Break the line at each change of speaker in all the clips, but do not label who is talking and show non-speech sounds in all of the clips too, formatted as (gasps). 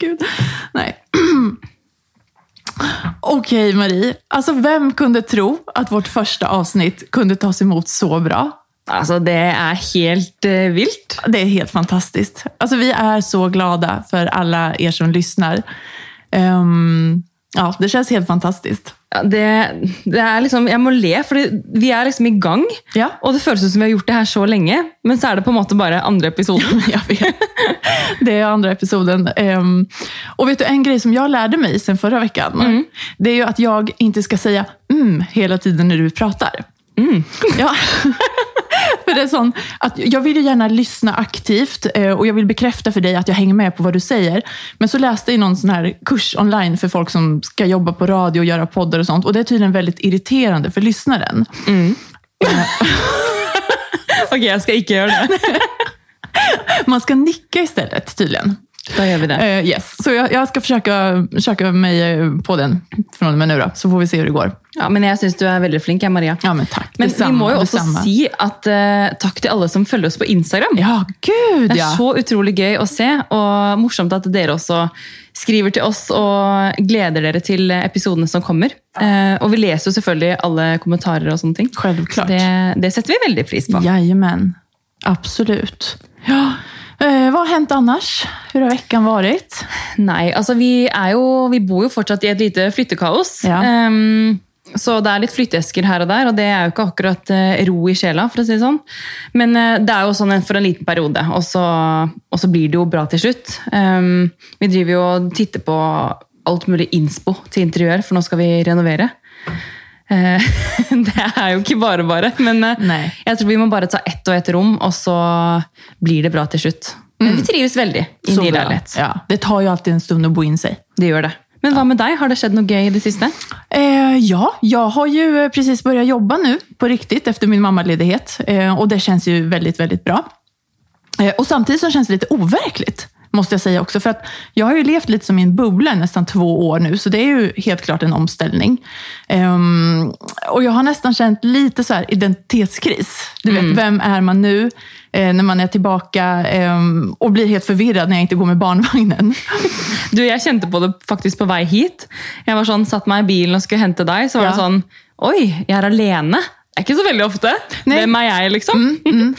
Gud. Nej. Okej Marie, alltså vem kunde tro att vårt första avsnitt kunde tas emot så bra?
Altså, det er helt uh, vilt.
Det är helt fantastiskt. Alltså vi är så glada för alla er som lyssnar. Ehm, ja, det känns helt fantastiskt.
Ja, det, det er liksom, Jeg må le, for vi er liksom i gang.
Ja.
Og det ut som vi har gjort det her så lenge, men så er det på en måte bare andre episoden. (laughs)
Jag vet. (laughs) Det är andra episoden. Och vet du, en grej som jag lärde mig sen förra veckan, det är ju att jag inte ska säga mm hela tiden när du pratar. Ja. (laughs) för det är sån, att jag vill ju gärna lyssna aktivt eh, och jag vill bekräfta för dig att jag hänger med på vad du säger. Men så läste jag någon sån här kurs online för folk som ska jobba på radio och göra poddar och sånt. Och det är tydligen väldigt irriterande för lyssnaren. (laughs)
Ok, jeg skal ikke gjøre det. (laughs)
Man ska nicka istället tydligen.
Da gjør vi det.
Eh, yes. Så jag, jag ska försöka, försöka mig eh, på den från och med nu då, så får vi se hur det går.
Ja, men jeg syns du er veldig flink, Maria.
Ja, men tack.
Men
Detsamma,
vi må jo også
detsamma.
si at eh, takk til alle som følger oss på Instagram.
Ja, gud
Det er
ja.
så utrolig gøy å se, og morsomt at dere også skriver til oss og gleder dere til episodene som kommer. Eh, og vi leser jo selvfølgelig alle kommentarer sånne ting.
Självklart.
Så det, det setter vi veldig pris på.
Jajamän, absolut. Ja. Eh, vad har hänt annars? Hur har veckan varit?
Nei, altså vi, er jo, vi bor jo fortsatt i et lite flyttekaos.
Ja.
Ehm, så det er litt flytteesker her og der, og det er jo ikke akkurat eh, ro i sjela. for å si det sånn. Men eh, det jo sånn en- for en liten periode, og så, og så blir det jo bra til slutt. Ehm, vi driver jo og titter på alt mulig innspo til interiør, for nå skal vi renovere. Eh, (laughs) det er jo ikke bare bare, men eh,
Nei.
jeg tror vi må bare ta ett og ett rom, og så blir det bra til slutt. Men vi trives veldig i ny leilighet.
Ja, det tar ju alltid en stund att bo in sig.
Det gjør det. Men hva med deg? Har det skjedd noe gøy i det siste?
Eh, ja, jag har ju eh, precis börjat jobba nu på riktigt efter min mammaledighet. Eh, och det känns ju väldigt, väldigt bra. Eh, och samtidigt så känns det lite overkligt, måste jag säga också. För att jag har ju levt lite som i en bubbla nästan två år nu, så det är ju helt klart en omställning. Ehm, och jag har nästan känt lite så här identitetskris. Du vet, vem är man nu? Eh, när man är tillbaka ehm, och blir helt förvirrad när jag inte går med barnvagnen. (laughs)
Du, Jeg kjente på det faktisk på vei hit. Jeg var sånn, satt meg i bilen og skulle hente deg. Så var
Ja.
det sånn Oi, jeg er alene. Det er ikke så veldig ofte.
Nej.
Hvem er jeg, liksom? (laughs)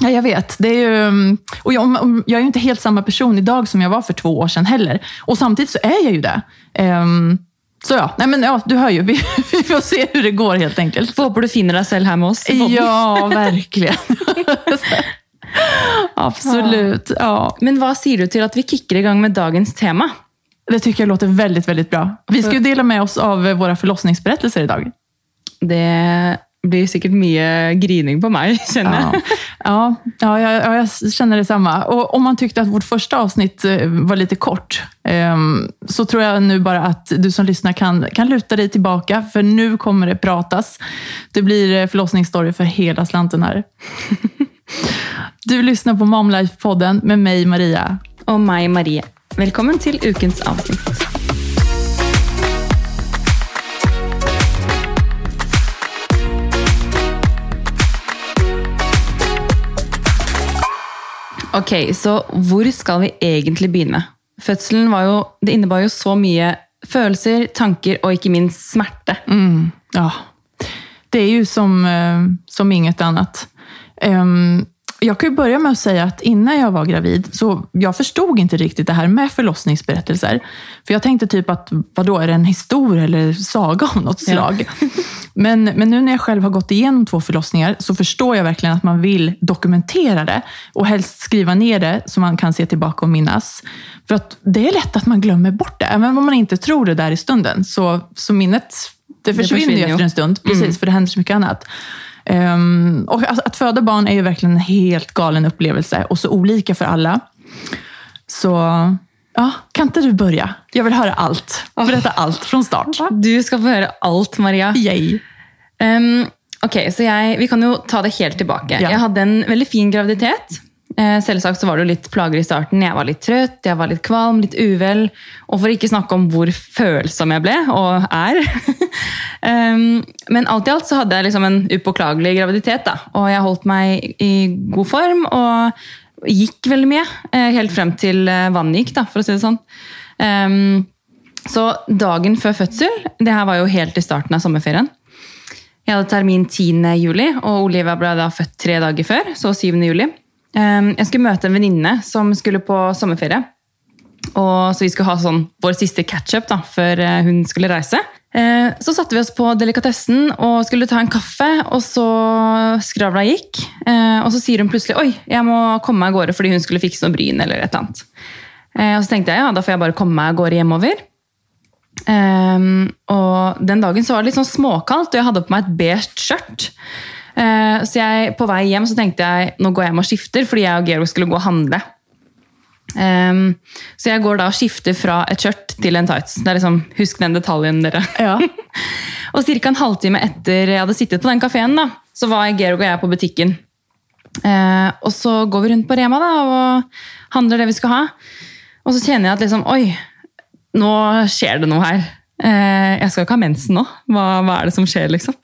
Ja, jag vet. Det är ju, mm, och jag, jag är ju inte helt samma person idag som jag var för två år sedan heller. Och samtidigt så är jag ju det. Ehm, så ja, nej men ja, du hör ju. (laughs) Vi, vi får se hur det går helt enkelt.
Får håper du finner deg selv her med oss.
Ja, verkligen. (laughs) Absolut. Ja.
Men hva sier du til at vi kicker i gang med dagens tema?
Det tycker jag låter väldigt, väldigt bra. Vi ska ju dela med oss av våra förlossningsberättelser idag.
Det blir sikkert mye grining på meg, (laughs) kjenner
Ja, ja, ja jag, ja, jag känner detsamma. Och om man tyckte att vårt första avsnitt eh, var lite kort, ehm, så tror jag nu bara att du som lyssnar kan, kan luta dig tillbaka, för nu kommer det pratas. Det blir eh, förlossningsstory för hela slanten här. (laughs) Du lyssnar på Momlife-podden med mig, Maria.
Og meg, Marie. Velkommen til ukens avsnitt. Ok, så hvor skal vi egentlig begynne? Fødselen var jo, det innebar jo så mye følelser, tanker og ikke minst smerte.
Mm, ja, det är ju som, eh, som inget annat. Um, jag kan börja med att säga att innan jag var gravid, så jag förstod inte riktigt det här med förlossningsberättelser. För jag tänkte typ att, vad då är det en historia eller saga av något slag? Men, men nu när jag själv har gått igenom två förlossningar så förstår jag verkligen att man vill dokumentera det och helst skriva ner det så man kan se tillbaka och minnas. För att det är lätt att man glömmer bort det. Även om man inte tror det där i stunden så, så minnet det försvinner,
försvinner
ju efter en stund. Precis, för det händer så mycket annat. Ehm, och att, att föda barn är ju verkligen en helt galen upplevelse och så olika för alla. Så ja, kan inte du börja? Jag vill höra allt. Berätta allt från start.
Du skal få høre alt, Maria.
Yay.
Um, ok, så jeg, Vi kan jo ta det helt tilbake.
Ja.
Jeg hadde en veldig fin graviditet. Eh, selvsagt så var det jo litt plager i starten. Jeg var litt trøtt, jeg var litt kvalm, litt uvel. Og for ikke snakke om hvor følsom jeg ble, og er. (laughs) Ehm, men alt i alt så hadde jeg liksom en upåklagelig graviditet. da. Og jeg holdt meg i god form og gikk veldig mye. Eh, helt frem til eh, vannet gikk, da, for å si det sånn. Ehm, så dagen før fødsel, det her var jo helt i starten av sommerferien. Jeg hadde termin 10. juli, og Olivia ble da født tre dager før, så 7. juli. Ehm, jag skulle möta en väninna som skulle på sommarferie. Och så vi skulle ha sån, vår sista catch-up da, før eh, skulle resa. Ehm, så satte vi oss på delikatessen och skulle ta en kaffe, och så skravla gick. Ehm, och så säger hon plötsligt, oj, jag måste komma igår för hon skulle fixa något bryn. eller ett annat. Och så tänkte jag, ja, då får jag bara komma och gå gårde och den dagen så var det lite sånn småkaldt, og jeg på mig ett beige skjorta. Eh, så jeg, på vei hjem så tenkte jeg nå går jeg hjem og skifter, fordi jeg og Georg skulle gå og handle. Ehm, så jeg går da og skifter fra et skjørt til en tights. Det er liksom, Husk den detaljen, dere.
Ja. (laughs)
Og ca. en halvtime etter jeg hadde sittet på den kafeen, så var Georg og jeg på butikken. Eh, og så går vi rundt på Rema da, og handler det vi skal ha. Og så kjenner jeg at liksom, oi, nå skjer det noe her. Eh, jeg skal ikke ha mensen nå. Hva, hva er det som skjer, liksom?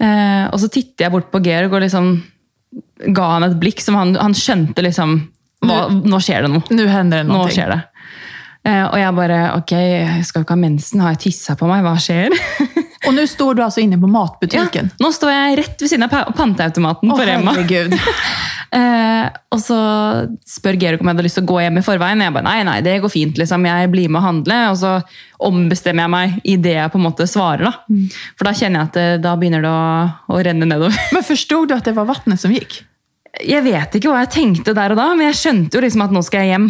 Eh, og så titter jeg bort på Georg og liksom ga han et blikk som han, han skjønte liksom hva, Nå skjer det noe.
Nu händer det
Nå
någonting.
skjer det. Eh, og jeg bare Ok, jeg skal ikke ha mensen. Har jeg tissa på meg? Hva skjer? (laughs)
Och nu står du alltså inne på matbutiken.
Nå står jeg rett ved siden av pa- panteautomaten
Åh,
på Rema.
herregud. (laughs)
Eh, og så spør Georg om jeg hadde lyst til å gå hjem i forveien. Jeg bare, nei, nei, det går fint. liksom. Jeg blir med å handle. Og så ombestemmer jeg meg i det jeg på en måte svarer. da.
Mm.
For da kjenner jeg at det, da begynner det å, å renne nedover. (laughs)
Men förstod du att det var vattnet som gick?
Jeg vet ikke hva jeg tenkte der og da, men jeg skjønte jo liksom at nå skal jeg hjem.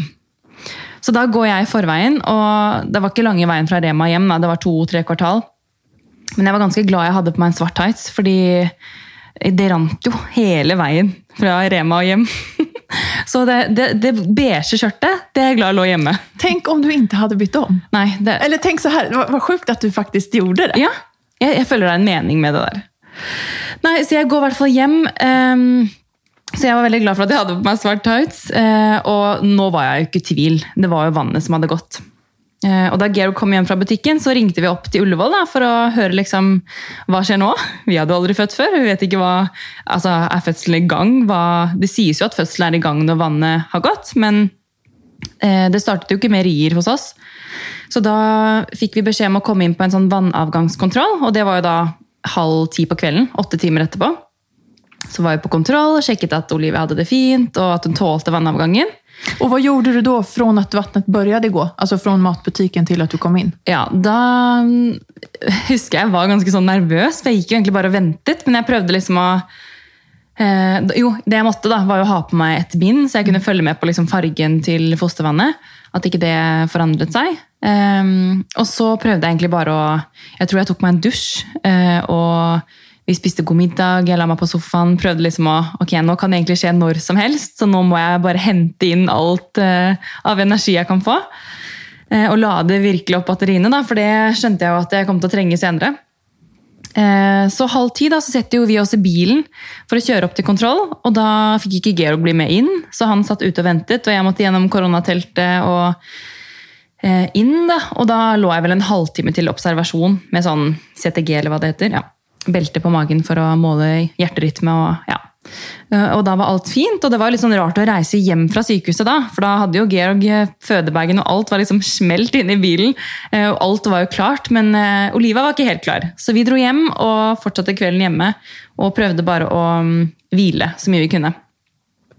Så da går jeg i forveien, og det var ikke lange veien fra Rema hjem. Da. Det var to-tre kvartal. Men jeg var ganske glad jeg hadde på meg en svart tights, fordi det rant jo hele veien fra Rema og hjem. (laughs) Så det, det, det beige skjørtet, det er jeg glad lå hjemme.
Tänk om du inte hade bytt om.
Nei, det,
Eller tänk så här, vad, sjukt att du faktiskt gjorde det.
Ja, føler det er en mening med det der. Nei, så jeg går i hvert fall hjem. ehm, så jeg var veldig glad for at jeg hadde på meg svart tights. eh, og nå var jeg jo ikke i tvil. Det var jo vannet som hadde gått. Eh, og da Georg kom hjem fra butikken, så ringte vi opp til Ullevål da, for å høre liksom, hva skjer nå. (laughs) Vi hadde aldri født før. Vi vet ikke hva, altså Er fødselen i gang? Hva, det sies jo at födseln er i gang når vannet har gått, men Eh, Det startet jo ikke med rier hos oss. Så da fikk vi beskjed om å komme inn på en sånn vannavgangskontroll, og det var jo da halv ti på kvelden, åtte timer etterpå. Så var vi på kontroll, sjekket at Olivia hadde det fint, og at hun tålte vannavgangen.
Och vad gjorde du då från att vattnet började gå? Alltså från matbutiken till att du kom in?
Ja, då mm, husker var ganska så nervös, för jag gick ju egentligen bara och väntade, men jag prövde liksom att... eh, Jo, det jag måtte, da, var att å ha på meg et bind, så jag kunde följa med på liksom fargen till fostervannet. att inte det forandret seg. Eh, och så prövade jag egentlig bare å Jeg tror jag tog meg en dusch. eh, och vi spiste god middag, jeg la meg på sofaen. Prøvde liksom å Ok, nå kan det egentlig skje når som helst, så nå må jeg bare hente inn alt eh, av energi jeg kan få. Eh, og lade virkelig opp batteriene, da, for det skjønte jeg jo at jeg kom til å trenge senere. Eh, Så halv ti da, så setter jo vi oss i bilen for å kjøre opp til kontroll, og da fikk ikke Georg bli med inn, så han satt ute og ventet, og jeg måtte gjennom koronateltet og eh, inn, da. Og da lå jeg vel en halvtime til observasjon med sånn CTG, eller hva det heter. ja. Belte på magen for å måle hjerterytme og ja. Eh, og da var alt fint, og det var litt sånn rart å reise hjem fra sykehuset da, for da hadde jo Georg eh, fødebagen, og alt var liksom (laughs) smelt inne i bilen, eh, og alt var jo klart, men eh, Oliva var ikke helt klar. Så vi dro hjem og fortsatte kvelden hjemme, og prøvde bare å mm, hvile så mye vi kunne.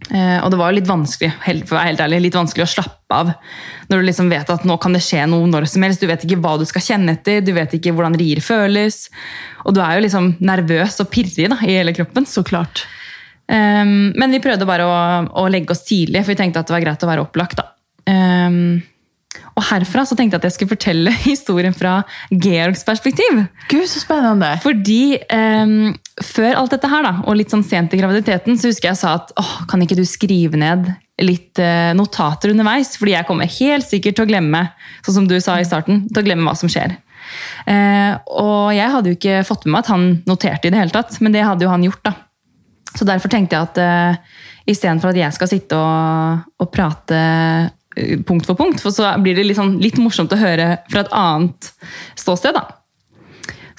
Eh, og det var jo litt vanskelig for å være helt ærlig, litt vanskelig å slappe av når du liksom vet at nå kan det skje noe når som helst. Du vet ikke hva du skal kjenne etter, du vet ikke hvordan rier føles. Og du er jo liksom nervøs og pirrig da, i hele kroppen.
Såklart.
Um, men vi prøvde bare å, å legge oss tidlig, for vi tenkte at det var greit å være opplagt. Um, og herfra så tenkte jeg at jeg skulle fortelle (laughs) historien fra Georgs perspektiv.
Gud, så spännande.
Fordi ehm, før alt dette her, da, og litt sånn sent i graviditeten, så husker jeg sa at åh, kan ikke du skrive ned litt eh, notater underveis? Fordi jeg kommer helt sikkert til å glemme, sånn som du sa i starten, til å glemme hva som skjer. Eh, og jeg hadde jo ikke fått med meg at han noterte i det hele tatt, men det hadde jo han gjort. da. Så derfor tenkte jeg at eh, istedenfor at jeg skal sitte og, og prate eh, punkt for punkt, for så blir det litt, sånn, litt morsomt å høre fra et annet ståsted. da.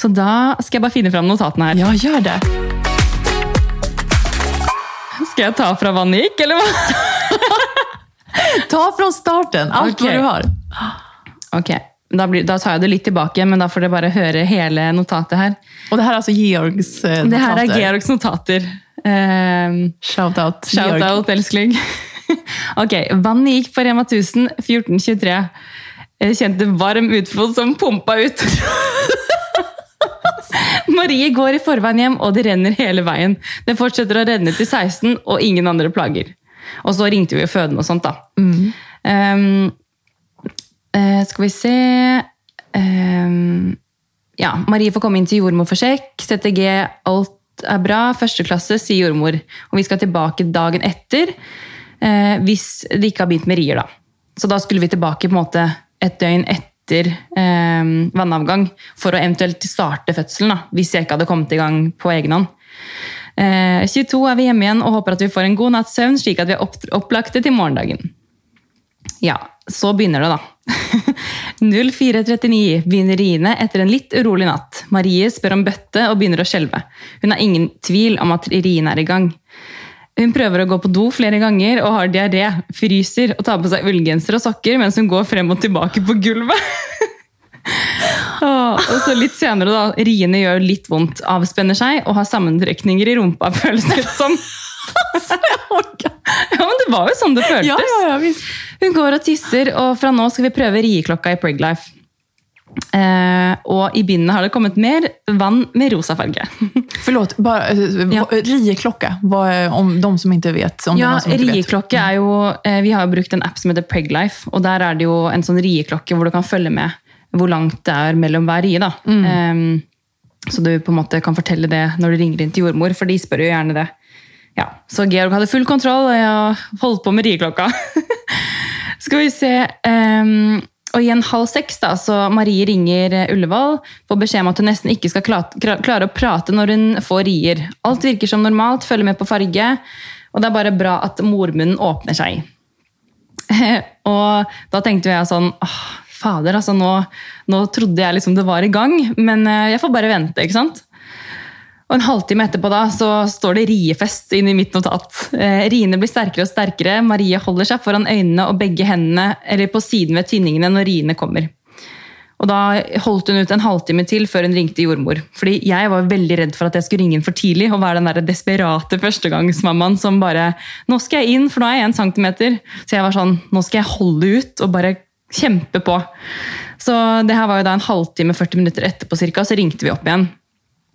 Så da skal jeg bare finne fram notatene her.
Ja, gör det.
Skal jeg ta vannet gikk, eller hva? (laughs)
Ta från starten, allt
Okej.
vad du har.
Ok, da, blir, da tar jeg det litt tilbake, men da får dere bare høre hele notatet her.
Och det här är alltså Georgs eh,
Det er
notater.
Georgs notater. Ehm,
Shout out
Shout
Georg.
out, elskling. (laughs) ok, vannet gikk på Rema 1000 1423. Jeg kjente varm utflod som pumpa ut. (laughs) Marie går i forveien hjem, og det renner hele veien. Det fortsetter å renne til 16, og ingen andre plager. Og så ringte vi jo fødende og sånt, da. Ehm, eh, skal vi se Ehm, Ja, Marie får komme inn til jordmor for sjekk. CTG, alt er bra. Første klasse, sier jordmor. Og vi skal tilbake dagen etter, eh, hvis det ikke har begynt med rier, da. Så da skulle vi tilbake på en måte et døgn etter eh, vannavgang for å eventuelt starte fødselen, da, hvis jeg ikke hadde kommet i gang på egen hånd. Eh, 22 er vi hjemme igjen og håper at vi får en god natts søvn, slik at vi er opp opplagte til morgendagen. Ja, så begynner det, da. (laughs) 04.39 begynner riene etter en litt urolig natt. Marie spør om bøtte og begynner å skjelve. Hun har ingen tvil om at riene er i gang. Hun prøver å gå på do flere ganger og har diaré, fryser og tar på seg ullgenser og sokker mens hun går frem og tilbake på gulvet. (laughs) Og så litt senere, da. Riene gjør litt vondt, avspenner seg og har sammentrekninger i rumpa, (laughs) føles det som. (laughs) ja, men det var jo sånn det føltes.
Ja, ja, ja.
Hun går og tisser, og fra nå skal vi prøve rieklokka i Preglife. Eh, og i bindet har det kommet mer vann med rosa farge. (laughs)
Förlåt, bara, eh,
Ja.
vad- rieklocka, vad är, om de som inte vet. Om är
Ja,
som inte vet.
er jo eh, Vi har brukt en app som heter Preglife, og der er det jo en sånn rieklokke hvor du kan følge med hvor langt det er mellom hver rie. da. Em, så du på måte kan fortelle det når du ringer inn til jordmor, for de spør jo gjerne det. Ja, Så Georg hadde full kontroll, og jeg holdt på med rieklokka. (laughs) Skal vi se em, Og igjen halv seks, da, så Marie ringer eh, Ullevål, får beskjed om at hun nesten ikke skal kla- klare å prate når hun får rier. Alt virker som normalt, følger med på farge, og det er bare bra at mormunnen åpner seg. (laughs) og da tenkte jeg sånn åh, Fader, altså nå, nå trodde jeg liksom det var i gang, men eh, jeg får bare vente, ikke sant? Og en halvtime etterpå da, så står det riefest inne i mitt notat. Eh, riene blir sterkere og sterkere. Marie holder seg foran øynene og begge hendene eller på siden ved tinningene når riene kommer. Og da holdt hun ut en halvtime til før hun ringte jordmor. Fordi jeg var veldig redd for at jeg skulle ringe inn for tidlig og være den der desperate førstegangsmammaen som bare Nå skal jeg inn, for nå er jeg en centimeter. Så jeg var sånn Nå skal jeg holde ut og bare kjempe på. Så det her var jo da en halvtime, 40 minutter etterpå cirka, så ringte vi opp igjen.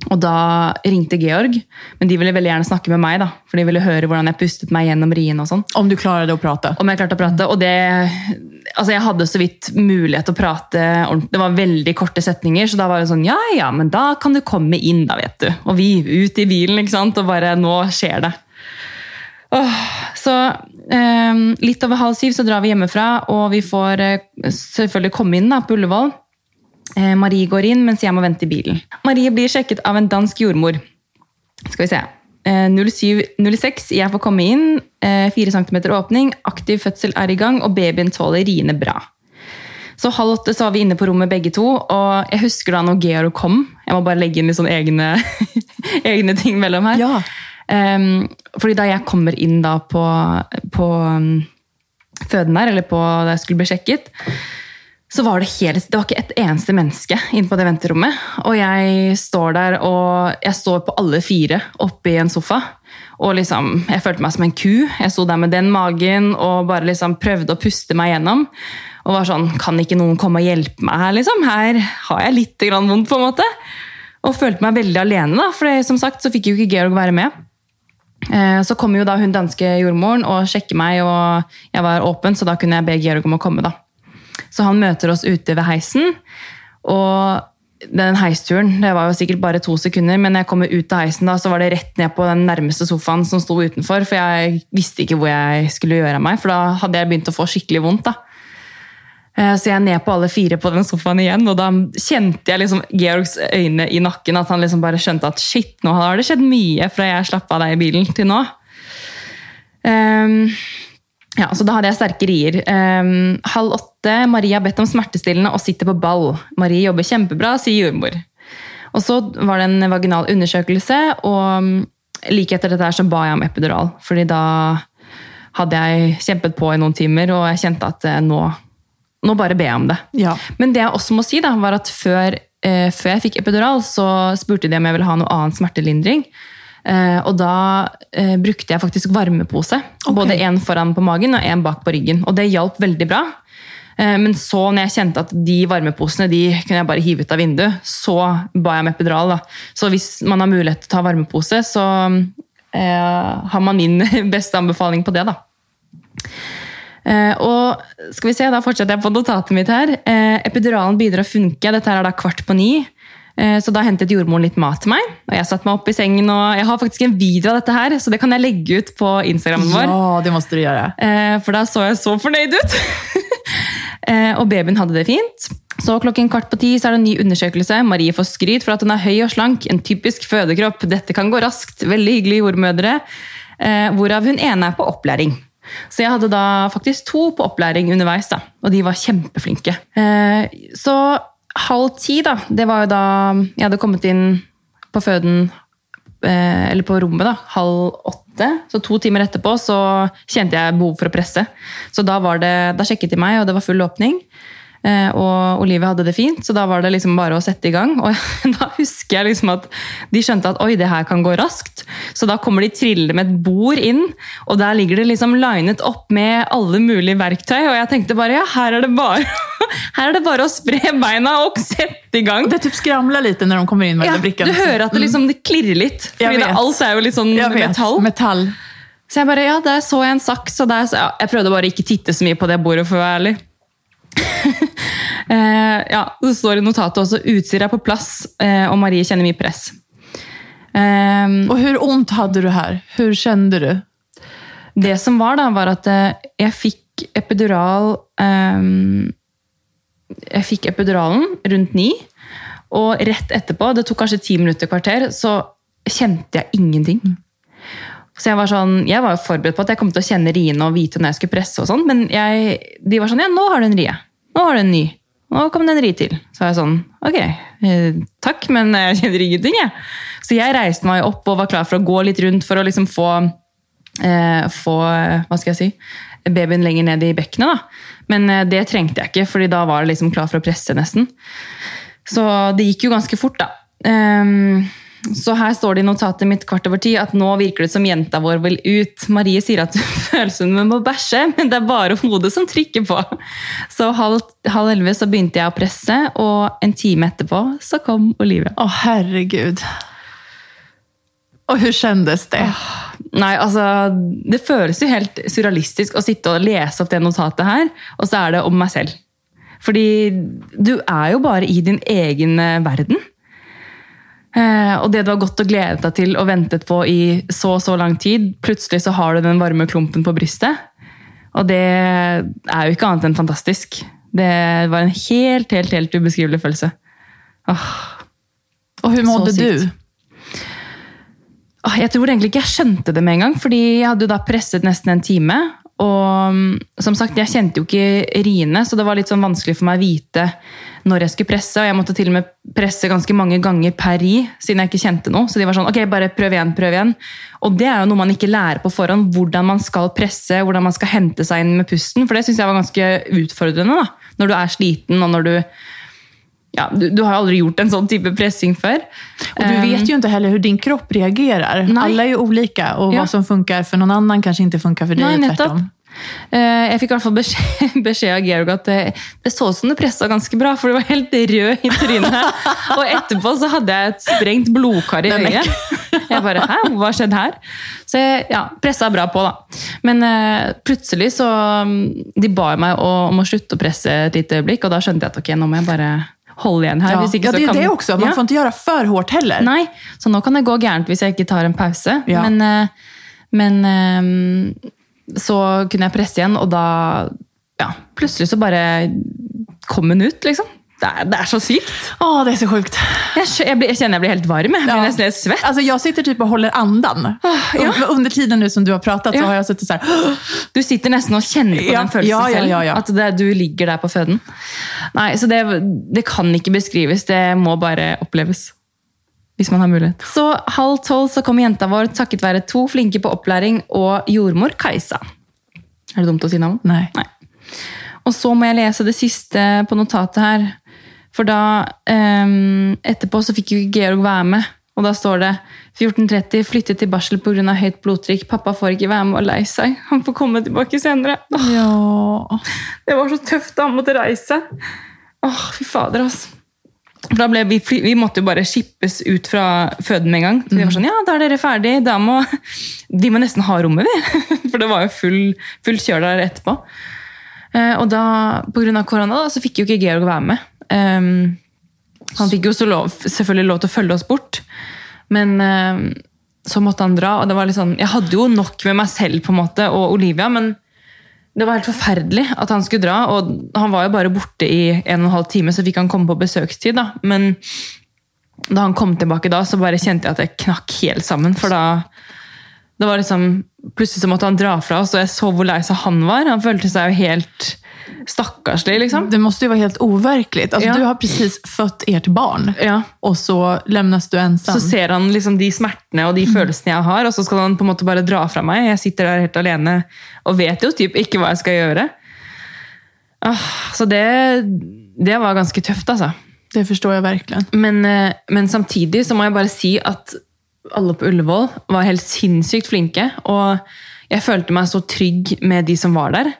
Og da ringte Georg, men de ville veldig gjerne snakke med meg, da, for de ville høre hvordan jeg pustet meg gjennom rien og sånn.
Om du klarade att prata.
Om jeg klarte å prate, og det Altså, jeg hadde så vidt mulighet til å prate ordentlig. Det var veldig korte setninger, så da var det sånn Ja, ja, men da kan du komme inn, da, vet du. Og vi ut i bilen, ikke sant, og bare Nå skjer det. Åh, så eh, litt over halv syv så drar vi hjemmefra, og vi får eh, selvfølgelig komme inn da, på Ullevål. Eh, Marie går inn, mens jeg må vente i bilen. Marie blir sjekket av en dansk jordmor. Skal vi se. Eh, 07.06, jeg får komme inn. Eh, 4 cm åpning, aktiv fødsel er i gang, og babyen tåler riene bra. Så halv åtte så var vi inne på rommet begge to, og jeg husker da når Georg kom. Jeg må bare legge inn litt sånn egne, (laughs) egne ting mellom her.
Ja.
Ehm, fordi da jeg kommer inn da på, på um, føden der, eller på da jeg skulle bli sjekket, så var det helt, det var ikke et eneste menneske inne på det venterommet. Og jeg står der, og jeg står på alle fire oppe i en sofa. Og liksom, jeg følte meg som en ku. Jeg sto der med den magen og bare liksom prøvde å puste meg gjennom. Og var sånn, kan ikke noen komme og hjelpe meg her, liksom? Her har jeg litt grann vondt, på en måte. Og følte meg veldig alene, da. For som sagt så fikk jo ikke Georg være med. Eh, så kom jo da hun danske jordmoren og sjekker meg, og jeg var åpen, så da kunne jeg be Georg om å komme. da. Så han möter oss ute ved heisen, og den heisturen det var jo sikkert bare to sekunder, men när jeg kommer ut av heisen, da, så var det rett ned på den nærmeste sofaen som sto utenfor, for jeg visste ikke hvor jeg skulle gjøre av meg, for da hadde jeg begynt å få skikkelig vondt. da. Eh, så jeg er ned på alle fire på den sofaen igjen, og da kjente jeg liksom Georgs øyne i nakken, at han liksom bare skjønte at shit, nå har det skjedd mye fra jeg slapp av deg i bilen til nå. Um, ja, så da hadde jeg sterke rier. Ehm, halv åtte, Marie har bedt om smertestillende og sitter på ball. Marie jobber kjempebra, sier jordmor. Og så var det en vaginal undersøkelse, og like etter dette her så ba jeg om epidural, fordi da hadde jeg kjempet på i noen timer, og jeg kjente at eh, nå, nå bare ber jeg om det.
Ja.
Men det jeg også må si, da, var at før, eh, før jeg fikk epidural, så spurte de om jeg ville ha noe annen smertelindring. Eh, og da eh, brukte jeg faktisk varmepose.
Ok.
Både en foran på magen og en bak på ryggen. Og det hjalp veldig bra. Eh, men så når jeg kjente at de varmeposene de kunne jeg bare hive ut av vinduet, så ba jeg om epidural. Da. Så hvis man har mulighet til å ta varmepose, så eh, har man min (laughs) beste anbefaling på det. da. Eh, og skal vi se, Da fortsetter jeg på notatet mitt her. Eh, epiduralen begynner å funke. Dette her er da kvart på ni. Eh, så da hentet jordmoren litt mat til meg. og Jeg satte meg opp i sengen, og jeg har faktisk en video av dette her, så det kan jeg legge ut på Instagrammen vår.
ja, det måste du göra.
Eh, For da så jeg så fornøyd ut. (laughs) Eh, og babyen hadde det fint. Så klokken kvart på ti så er det en ny undersøkelse. Marie får skryt for at hun er høy og slank. En typisk fødekropp. Dette kan gå raskt. Veldig hyggelige jordmødre. Hvorav hun ene er på opplæring. Så jeg hadde da faktisk to på opplæring underveis, da, og de var kjempeflinke. Så halv ti, da, det var jo da jeg hadde kommet inn på føden eh, eller på rommet da, halv åtte. Så to timer etterpå så kjente jeg behov for å presse. Så da, var det, da sjekket de meg, og det var full åpning. Eh, og Olivia hadde det fint, så da var det liksom bare å sette i gang. Og (laughs) da husker jeg liksom at de skjønte at oi, det her kan gå raskt. Så da kommer de trillende med et bord inn, og der ligger det liksom linet opp med alle mulige verktøy. Og jeg tenkte bare ja, her er det bare, (laughs) her er det bare å spre beina og sette i gang.
Det typ skramlar lite när de kommer in med
Ja,
brickan.
du hører at det liksom det klirrer litt.
Jeg
Fordi det,
vet.
alt er jo litt sånn
vet.
metall.
Metall.
Så jeg bare, ja, der så jeg en saks, og der, så, ja, jeg prøvde bare ikke titte så mye på det bordet, for å være ærlig. (laughs) eh, ja, det står i notatet også, utstyret er på plass, eh, og Marie kjenner mye press. Eh,
Och hur ont hade du här? Hur kände du?
det som var da, var at eh, jeg fikk epidural eh, Jeg fikk epiduralen rundt ni, og rett etterpå, det tok kanskje ti minutter, kvarter, så kjente jeg ingenting. Så jeg var sånn, jeg var jo forberedt på at jeg kom til å kjenne riene og vite når jeg skulle presse, og sånn, men jeg, de var sånn Ja, nå har du en rie. Nå har du en ny. Nå kom det en ri til. Så var jeg sånn Ok, eh, takk, men eh, jeg kjenner ingenting, jeg. Så jeg reiste meg opp og var klar for å gå litt rundt for å liksom få eh, få hva skal jeg si, babyen lenger ned i bekkenet. Da. Men eh, det trengte jeg ikke, fordi da var det liksom klar for å presse nesten. Så det gikk jo ganske fort, da. Ehm, så her står det i notatet mitt kvart over ti at nå virker det som jenta vår vil ut. Marie sier at (laughs) hun føler som hun må bæsje, men det er bare hodet som trykker på. Så halv, halv elleve så begynte jeg å presse, og en time etterpå så kom Olivia.
Åh herregud. Och hur kändes det?
Nei, altså, Det føles jo helt surrealistisk å sitte og lese opp det notatet her, og så er det om meg selv. Fordi du er jo bare i din egen eh, verden. Eh, og det du har gått og gledet deg til og ventet på i så og så lang tid, plutselig så har du den varme klumpen på brystet. Og det er jo ikke annet enn fantastisk. Det var en helt, helt, helt ubeskrivelig følelse. Åh.
Och hur mådde du?
Jeg tror egentlig ikke jeg skjønte det med en gang, fordi jeg hadde jo da presset nesten en time. Og mm, som sagt, jeg kjente jo ikke riene, så det var litt sånn vanskelig for meg å vite når jeg skulle presse. Og jeg måtte til og med presse ganske mange ganger per ri, siden jeg ikke kjente noe. Så de var sånn, ok, bare prøv igjen, prøv igjen. Og det er jo noe man ikke lærer på forhånd, hvordan man skal presse, hvordan man skal hente seg inn med pusten. For det syns jeg var ganske utfordrende, da. Når du er sliten, og når du ja, du, du har aldri gjort en sånn type pressing før.
Och du vet ju inte heller hur din kropp reagerar.
Nej.
Alla är ju olika och
Ja.
vad som funkar för någon annan kanske inte funkar för dig och
nettopp.
tvärtom.
Eh, Jeg fikk i hvert fall beskjed (laughs) av Georg at det, det så ut som det pressa ganske bra, for du var helt rød i trynet. (laughs) Og etterpå så hadde jeg et sprengt blodkar i øyet. Jeg bare Hæ, hva skjedde her? Så jeg ja, pressa bra på, da. Men eh, plutselig så mm, De ba meg å- om å slutte å presse et lite øyeblikk, og da skjønte jeg at ok, nå må jeg bare holde igjen her.
Ja, ja, det är
kan-
det också. Man
Ja.
får inte göra för hårt heller.
Nei, så nå kan det gå gærent hvis jeg ikke tar en pause.
Ja.
Men, eh, men eh, så kunne jeg presse igjen, og da ja, Plutselig så bare kom hun ut, liksom. Det er, det er så sykt.
Åh, det är så sjukt.
Skjø- jeg, blir, jeg kjenner jeg blir helt varm. Jeg blir
Ja.
helt svett.
Alltså jag sitter typ och håller andan.
ja.
Och Under tiden nu som du har pratat så
Ja.
har jag suttit så här. (gasps)
Du sitter nesten og kjenner på
Ja,
den følelsen
ja, ja,
selv.
ja, ja.
At det, du ligger der på føden. Nei, så det, det kan ikke beskrives. Det må bare oppleves. Hvis man har mulighet. Så halv tolv så kom jenta vår takket være to flinke på opplæring og jordmor Kajsa. Er det dumt å si navn?
Nej.
Nei. Og så må jeg lese det siste på notatet her. For da ehm, Etterpå så fikk jo ikke Georg være med. Og da står det 14.30 flyttet til barsel pga. høyt blodtrykk. Pappa får ikke være med og lei seg. Han får komme tilbake senere. Åh,
Ja.
det var så tøft da han måtte reise. Åh, fy fader, altså. For da ble vi, vi måtte jo bare skippes ut fra føden med en gang. Så vi var sånn, ja, da er dere ferdig. Da må, de må nesten ha rommet, vi. (laughs) For det var jo full, full kjør der etterpå. Eh, og da, av korona, da, så fikk jo ikke Georg være med. Ehm, han fikk jo så lov, selvfølgelig lov til å følge oss bort. Men ehm, så måtte han dra. og det var litt sånn, Jeg hadde jo nok med meg selv på en måte, og Olivia, men det var helt forferdelig at han skulle dra. og Han var jo bare borte i en og en halv time, så fikk han komme på besøkstid. da. Men da han kom tilbake da, så bare kjente jeg at jeg knakk helt sammen. For da det var liksom, Plutselig så måtte han dra fra oss, og jeg så hvor lei seg han var. Han følte seg jo helt stakkarslig, liksom.
Det måste ju vara helt overkligt. Alltså,
Ja.
Du har precis fött ert barn
Ja.
och så lämnas du ensam.
Så ser han liksom de smertene og de følelsene jeg har, og så skal han på måte bare dra fra meg. Jeg sitter der helt alene og vet jo typ ikke hva jeg skal gjøre. Ah, så det, det var ganske tøft, altså.
Det förstår jag verkligen.
Men, eh, men samtidig så må jeg bare si at alle på Ullevål var helt sinnssykt flinke. Og jeg følte meg så trygg med de som var der.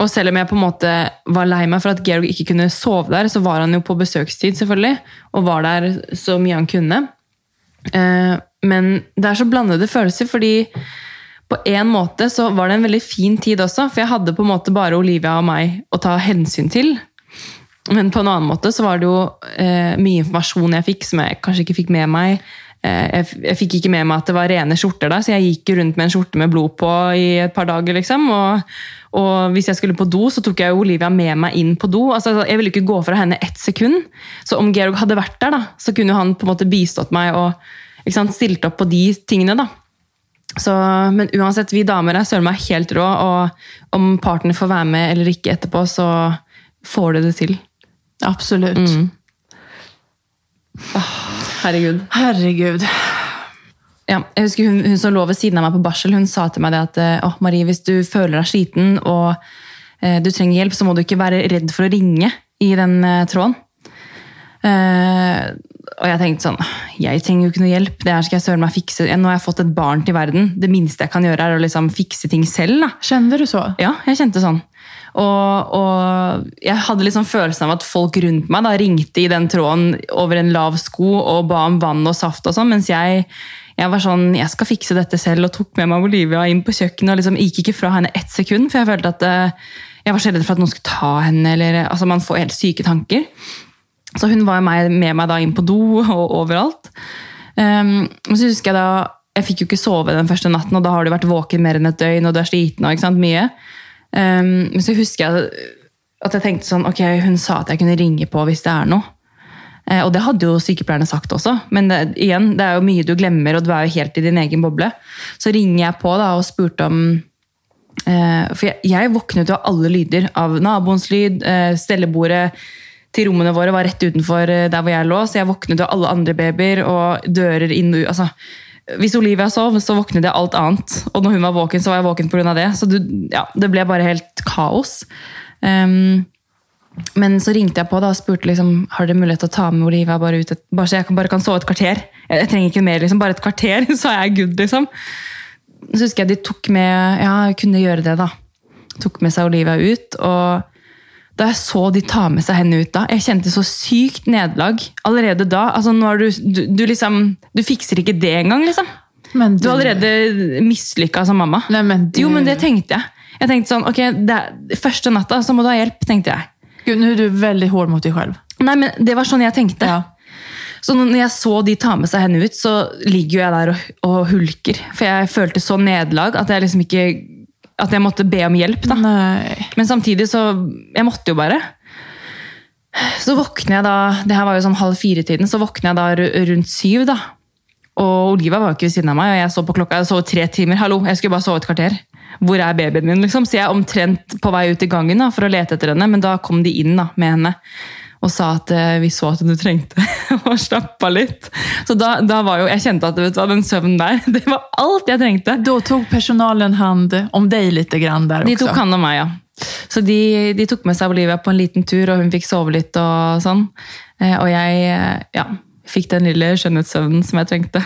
Og selv om jeg på en måte var lei meg for at Georg ikke kunne sove der, så var han jo på besøkstid, selvfølgelig, og var der så mye han kunne. Eh, men det er så blandede følelser, fordi på en måte så var det en veldig fin tid også, for jeg hadde på en måte bare Olivia og meg å ta hensyn til. Men på en annen måte så var det jo eh, mye informasjon jeg fikk som jeg kanskje ikke fikk med meg. Eh, jeg, fikk ikke med meg at det var rene skjorter der, så jeg gikk rundt med en skjorte med blod på i et par dager. liksom. Og, og hvis jeg skulle på do, så tok jeg Olivia med meg inn på do. Altså, jeg ville ikke gå fra henne ett sekund. Så om Georg hadde vært der, da, så kunne han på en måte bistått meg og sant, stilt opp på de tingene. da. Så, men uansett, vi damer er søren meg helt rå, og om partner får være med eller ikke etterpå, så får du det til.
Absolut.
Herregud.
Herregud.
Ja, jeg husker hun, hun som lå ved siden av meg på barsel, hun sa til meg det at eh, «Åh, Marie, hvis du føler deg sliten og eh, du trenger hjelp, så må du ikke være redd for å ringe i den eh, tråden. Eh, og jeg tenkte sånn, jeg trenger jo ikke noe hjelp, det her skal jeg søren meg fikse. Nå har jeg fått et barn til verden. Det minste jeg kan gjøre er å liksom fikse ting selv. da.
Kände du så?
Ja, jeg kjente sånn. Og, og jeg hadde liksom følelsen av at folk rundt meg da ringte i den tråden over en lav sko og ba om vann og saft og sånn, mens jeg, jeg var sånn, jeg skal fikse dette selv og tok med meg Olivia inn på kjøkkenet og liksom gikk ikke fra henne ett sekund, for jeg følte at eh, jeg var så redd for at noen skulle ta henne, eller altså man får helt syke tanker. Så hun var med, med meg da inn på do (laughs) og overalt. Um, og så husker jeg da, jeg fikk jo ikke sove den første natten, og da har du vært våken mer enn et døgn, og du er sliten, og ikke sant, mye. Um, men så husker jeg at jeg tenkte sånn, ok, hun sa at jeg kunne ringe på hvis det er noe. Uh, og det hadde jo sykepleierne sagt også, men det, igjen, det er jo mye du glemmer, og du er jo helt i din egen boble. Så ringer jeg på da, og spurte om eh, uh, for jeg, jeg våknet jo av alle lyder. Av naboens lyd, eh, uh, stellebordet til rommene våre var rett utenfor eh, der hvor jeg lå, så jeg våknet av alle andre babyer og dører inn og ut. Altså, hvis Olivia sov, så våknet jeg alt annet. Og når hun var våken, så var jeg våken pga. det. Så du, ja, det ble bare helt kaos. Um, men så ringte jeg på da og spurte liksom, har dere mulighet til å ta med Olivia bare ut et, bare så jeg kan, bare kan sove et kvarter. Jeg, jeg trenger ikke mer, liksom, bare et kvarter, (laughs) så er jeg good. liksom. Så husker jeg de tok med Ja, jeg kunne gjøre det, da. Tok med seg Olivia ut. Og da jeg så de ta med seg henne ut da, jeg kjente så sykt nederlag allerede da. altså nå har du, du, du liksom Du fikser ikke det engang, liksom.
Men
Du er allerede mislykka som mamma.
Nej, men du...
Jo, men det tenkte jeg. Jeg tenkte sånn, ok, det er, Første natta så må du ha hjelp, tenkte jeg.
Gud, nu är du väldigt hård mot dig själv.
Nei, men Det var sånn jeg tenkte.
Ja.
Så når jeg så de ta med seg henne ut, så ligger jo jeg der og, og hulker. For jeg følte så nederlag at jeg liksom ikke At jeg måtte be om hjelp. da. Men samtidig så Jeg måtte jo bare. Så våkner jeg da Det her var jo sånn halv fire-tiden, så våkner jeg da ru- rundt syv. da. Og Oliva var jo ikke ved siden av meg, og jeg så på klokka, jeg sov tre timer. Hallo, jeg skulle bare sove et kvarter. Hvor er babyen min? liksom? Så jeg er omtrent på vei ut i gangen da, for å lete etter henne, men da kom de inn da, med henne. Og sa at eh, vi (laughs) så at du trengte å slappe av litt. Så da, da var jo, jeg kjente at vet du, den søvnen der, (laughs) det var alt jeg trengte.
Då tog personalen hand om dig lite grann där
De
också.
tok hand om meg, ja. Så de, de tok med seg Olivia på en liten tur, og hun fikk sove litt og sånn. Eh, Og jeg eh, ja, fikk den lille skjønnhetssøvnen som jeg trengte.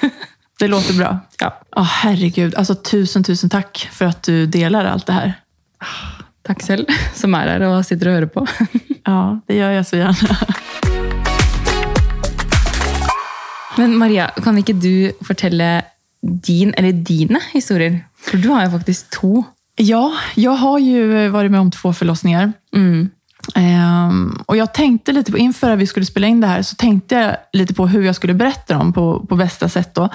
(laughs)
Det låter bra.
Ja.
Ja, herregud. Alltså, tusen, tusen tack för att du delar allt det här.
Takk selv, som er her og sitter og hører på.
Ja, det gör jag så gärna.
Men Maria, kan ikke du fortelle din, eller dine historier? For du har jo faktisk to.
Ja, jag har ju varit med om två förlossningar. Ehm, och jag tänkte lite på, inför att vi skulle spela in det här, så tänkte jag lite på hur jag skulle berätta dem på, på bästa sätt. Då.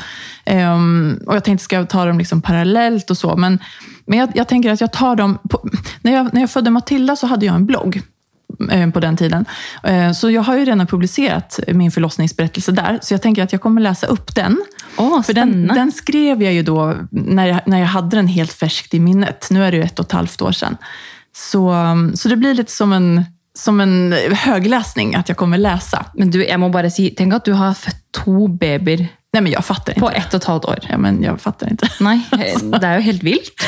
Ehm, och jag tänkte, ska jag ta dem liksom parallellt och så? Men, men jag, jag tänker att jag tar dem... På, när, jag, när jag födde Matilda så hade jag en blogg på den tiden. Eh, Så jag har ju redan publicerat min förlossningsberättelse där, så jag tänker att jag kommer läsa upp den.
Åh,
För den, den skrev jag ju då när jag, när jag hade den helt färskt i minnet. Nu är det ju ett och ett halvt år sedan. Så, så det blir lite som en, som en högläsning, att jag kommer läsa.
Men du, jeg må bare si, tenk at du har født to babyer
Nej, men jag fattar
på
inte.
ett og et halvt år.
Ja, men jag fattar inte.
Nei, (laughs) det er jo helt vilt.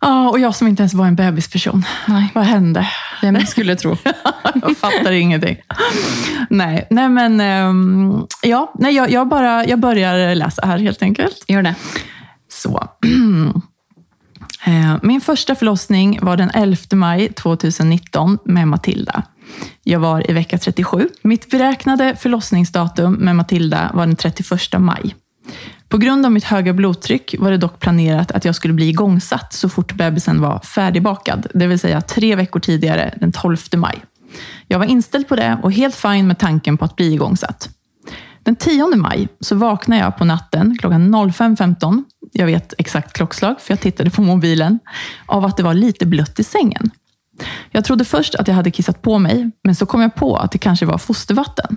Ja, och jag som inte ens var en bebisperson.
Nej.
Vad hände?
Hvem skulle tro? (laughs)
Jag fattar ingenting. Nej, nej men ehm, ja, nej, jag, jag, bara, jag börjar läsa här helt enkelt.
Gjør det.
Så. (clears throat) Eh, Min första förlossning var den 11 maj 2019 med Matilda. Jag var i vecka 37. Mitt beräknade förlossningsdatum med Matilda var den 31 maj. På grund av mitt höga blodtryck var det dock planerat att jag skulle bli igångsatt så fort bebisen var färdigbakad, det vill säga tre veckor tidigare, den 12 maj. Jag var inställd på det och helt fin med tanken på att bli igångsatt. Den 10 maj så vaknade jag på natten klockan 05.15, jag vet exakt klockslag för jag tittade på mobilen, av att det var lite blött i sängen. Jag trodde först att jag hade kissat på mig, men så kom jag på att det kanske var fostervatten.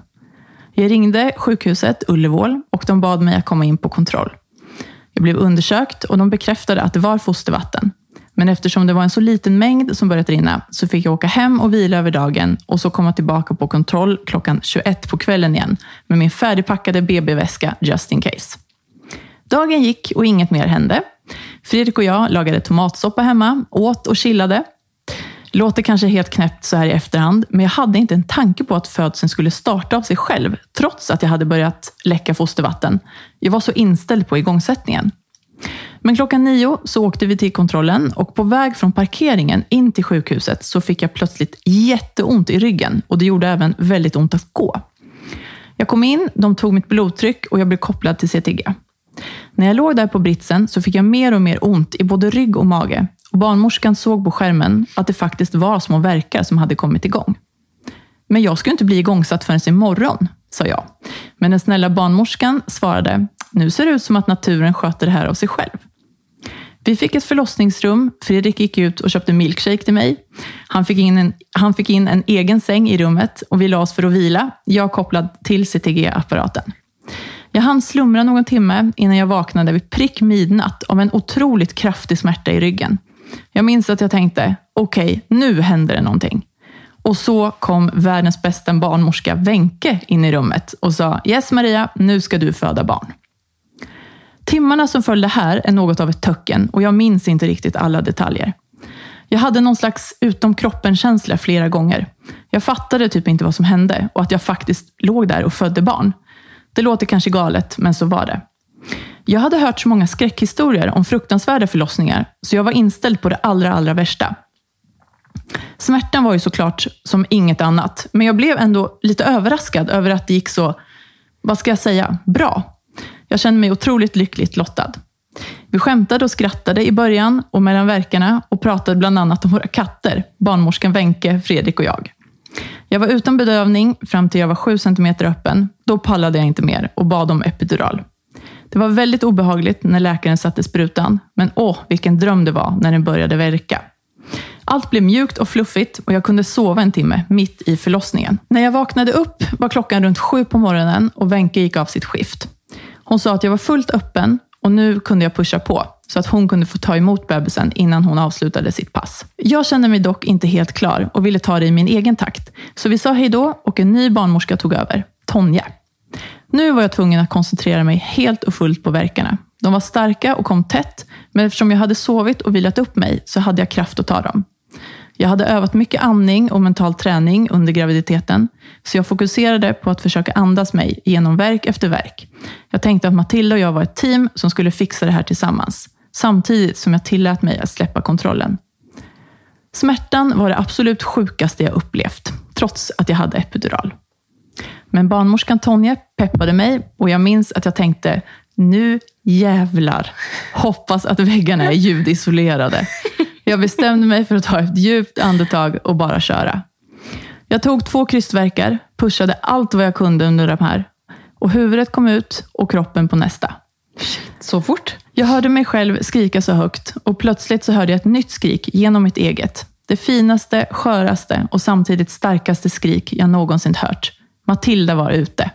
Jag ringde sjukhuset Ullevål och de bad mig att komma in på kontroll. Jag blev undersökt och de bekräftade att det var fostervatten. Men eftersom det var en så liten mängd som börjat rinna så fick jag åka hem och vila över dagen och så komma tillbaka på kontroll klockan 21 på kvällen igen med min färdigpackade BB-väska just in case. Dagen gick och inget mer hände. Fredrik och jag lagade tomatsoppa hemma, åt och chillade. Låter kanske helt knäppt så här i efterhand, men jag hade inte en tanke på att födseln skulle starta av sig själv, trots att jag hade börjat läcka fostervatten. Jag var så inställd på igångsättningen. Men klockan nio så åkte vi till kontrollen och på väg från parkeringen in till sjukhuset så fick jag plötsligt jätteont i ryggen och det gjorde även väldigt ont att gå. Jag kom in, de tog mitt blodtryck och jag blev kopplad till CTG. När jag låg där på britsen så fick jag mer och mer ont i både rygg och mage barnmorskan såg på skärmen att det faktiskt var små verkar som hade kommit igång. Men jag skulle inte bli igångsatt förrän imorgon, sa jag. Men den snälla barnmorskan svarade, nu ser det ut som att naturen sköter det här av sig själv. Vi fick ett förlossningsrum. Fredrik gick ut och köpte milkshake till mig. Han fick, in en, han fick in en egen säng i rummet och vi la oss för att vila, jag kopplad till CTG-apparaten. Jag hann slumra någon timme innan jag vaknade vid prick midnatt av en otroligt kraftig smärta i ryggen. Jag minns att jag tänkte, okej, nu händer det någonting. Och så kom världens bästa barnmorska Wenke in i rummet och sa, yes Maria, nu ska du föda barn. Timmarna som följde här är något av ett töcken och jag minns inte riktigt alla detaljer. Jag hade någon slags utom kroppen-känsla flera gånger. Jag fattade typ inte vad som hände och att jag faktiskt låg där och födde barn. Det låter kanske galet, men så var det. Jag hade hört så många skräckhistorier om fruktansvärda förlossningar, så jag var inställd på det allra, allra värsta. Smärtan var ju såklart som inget annat, men jag blev ändå lite överraskad över att det gick så, vad ska jag säga, bra. Jag kände mig otroligt lyckligt lottad. Vi skämtade och skrattade i början och mellan verkarna och pratade bland annat om våra katter, barnmorskan Wenke, Fredrik och jag. Jag var utan bedövning fram till jag var sju centimeter öppen. Då pallade jag inte mer och bad om epidural. Det var väldigt obehagligt när läkaren satte sprutan, men åh, vilken dröm det var när den började verka. Allt blev mjukt och fluffigt och jag kunde sova en timme mitt i förlossningen. När jag vaknade upp var klockan runt sju på morgonen och Wenke gick av sitt skift. Hon sa att jag var fullt öppen Och nu kunde jag pusha på, så att hon kunde få ta emot bebisen innan hon avslutade sitt pass. Jag kände mig dock inte helt klar och ville ta det i min egen takt. Så vi sa hejdå och en ny barnmorska tog över, Tonja. Nu var jag tvungen att koncentrera mig helt och fullt på verkarna. De var starka och kom tätt, men eftersom jag hade sovit och vilat upp mig så hade jag kraft att ta dem. Jag hade övat mycket andning och mental träning under graviditeten, så jag fokuserade på att försöka andas mig genom verk efter verk. Jag tänkte att Matilda och jag var ett team som skulle fixa det här tillsammans, samtidigt som jag tillät mig att släppa kontrollen. Smärtan var det absolut sjukaste jag upplevt, trots att jag hade epidural. Men barnmorskan Tonja peppade mig och jag minns att jag tänkte, nu jävlar, hoppas att väggarna är ljudisolerade. Jag bestämde mig för att ta ett djupt andetag och bara köra. Jag tog två krystverkar, pushade allt vad jag kunde under de här och huvudet kom ut och kroppen på nästa.
Så fort?
Jag hörde mig själv skrika så högt och plötsligt så hörde jag ett nytt skrik genom mitt eget. Det finaste, sköraste och samtidigt starkaste skrik jag någonsin hört. Matilda var ute.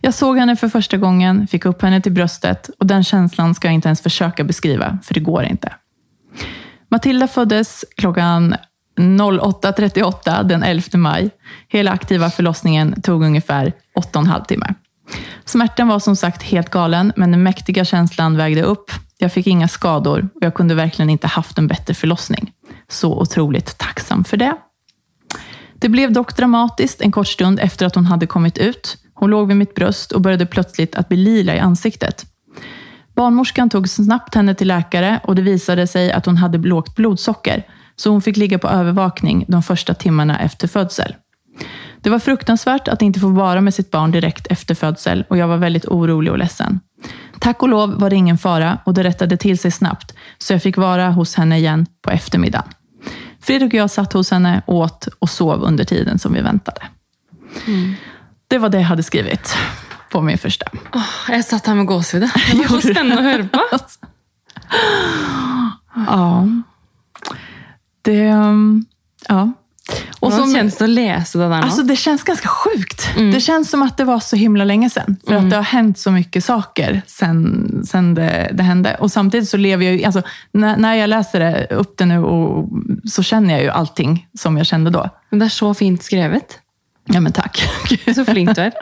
Jag såg henne för första gången, fick upp henne till bröstet och den känslan ska jag inte ens försöka beskriva, för det går inte. Matilda föddes klockan 08.38 den 11 maj. Hela aktiva förlossningen tog ungefär 8,5 timmar. Smärtan var som sagt helt galen, men den mäktiga känslan vägde upp. Jag fick inga skador och jag kunde verkligen inte haft en bättre förlossning. Så otroligt tacksam för det. Det blev dock dramatiskt en kort stund efter att hon hade kommit ut. Hon låg vid mitt bröst och började plötsligt att bli lila i ansiktet. Barnmorskan tog snabbt henne till läkare och det visade sig att hon hade lågt blodsocker, så hon fick ligga på övervakning de första timmarna efter födsel. Det var fruktansvärt att inte få vara med sitt barn direkt efter födsel och jag var väldigt orolig och ledsen. Tack och lov var det ingen fara och det rättade till sig snabbt, så jag fick vara hos henne igen på eftermiddagen. Fredrik och jag satt hos henne, åt och sov under tiden som vi väntade. Mm. Det var det jag hade skrivit på min första.
Oh, jag satt här med gåshud. Det (laughs) var så spännande att höra på.
ja. Det... Um, ja.
Och Hur känns det att läsa det där
Alltså det känns ganska sjukt. Mm. Det känns som att det var så himla länge sedan. För mm. att det har hänt så mycket saker sen, sen det, det hände. Och samtidigt så lever jag ju, alltså, när, när jag läser det, upp det nu och, så känner jag ju allting som jag kände då.
Men det är så fint skrivet.
Ja men tack. (laughs)
så flink du är.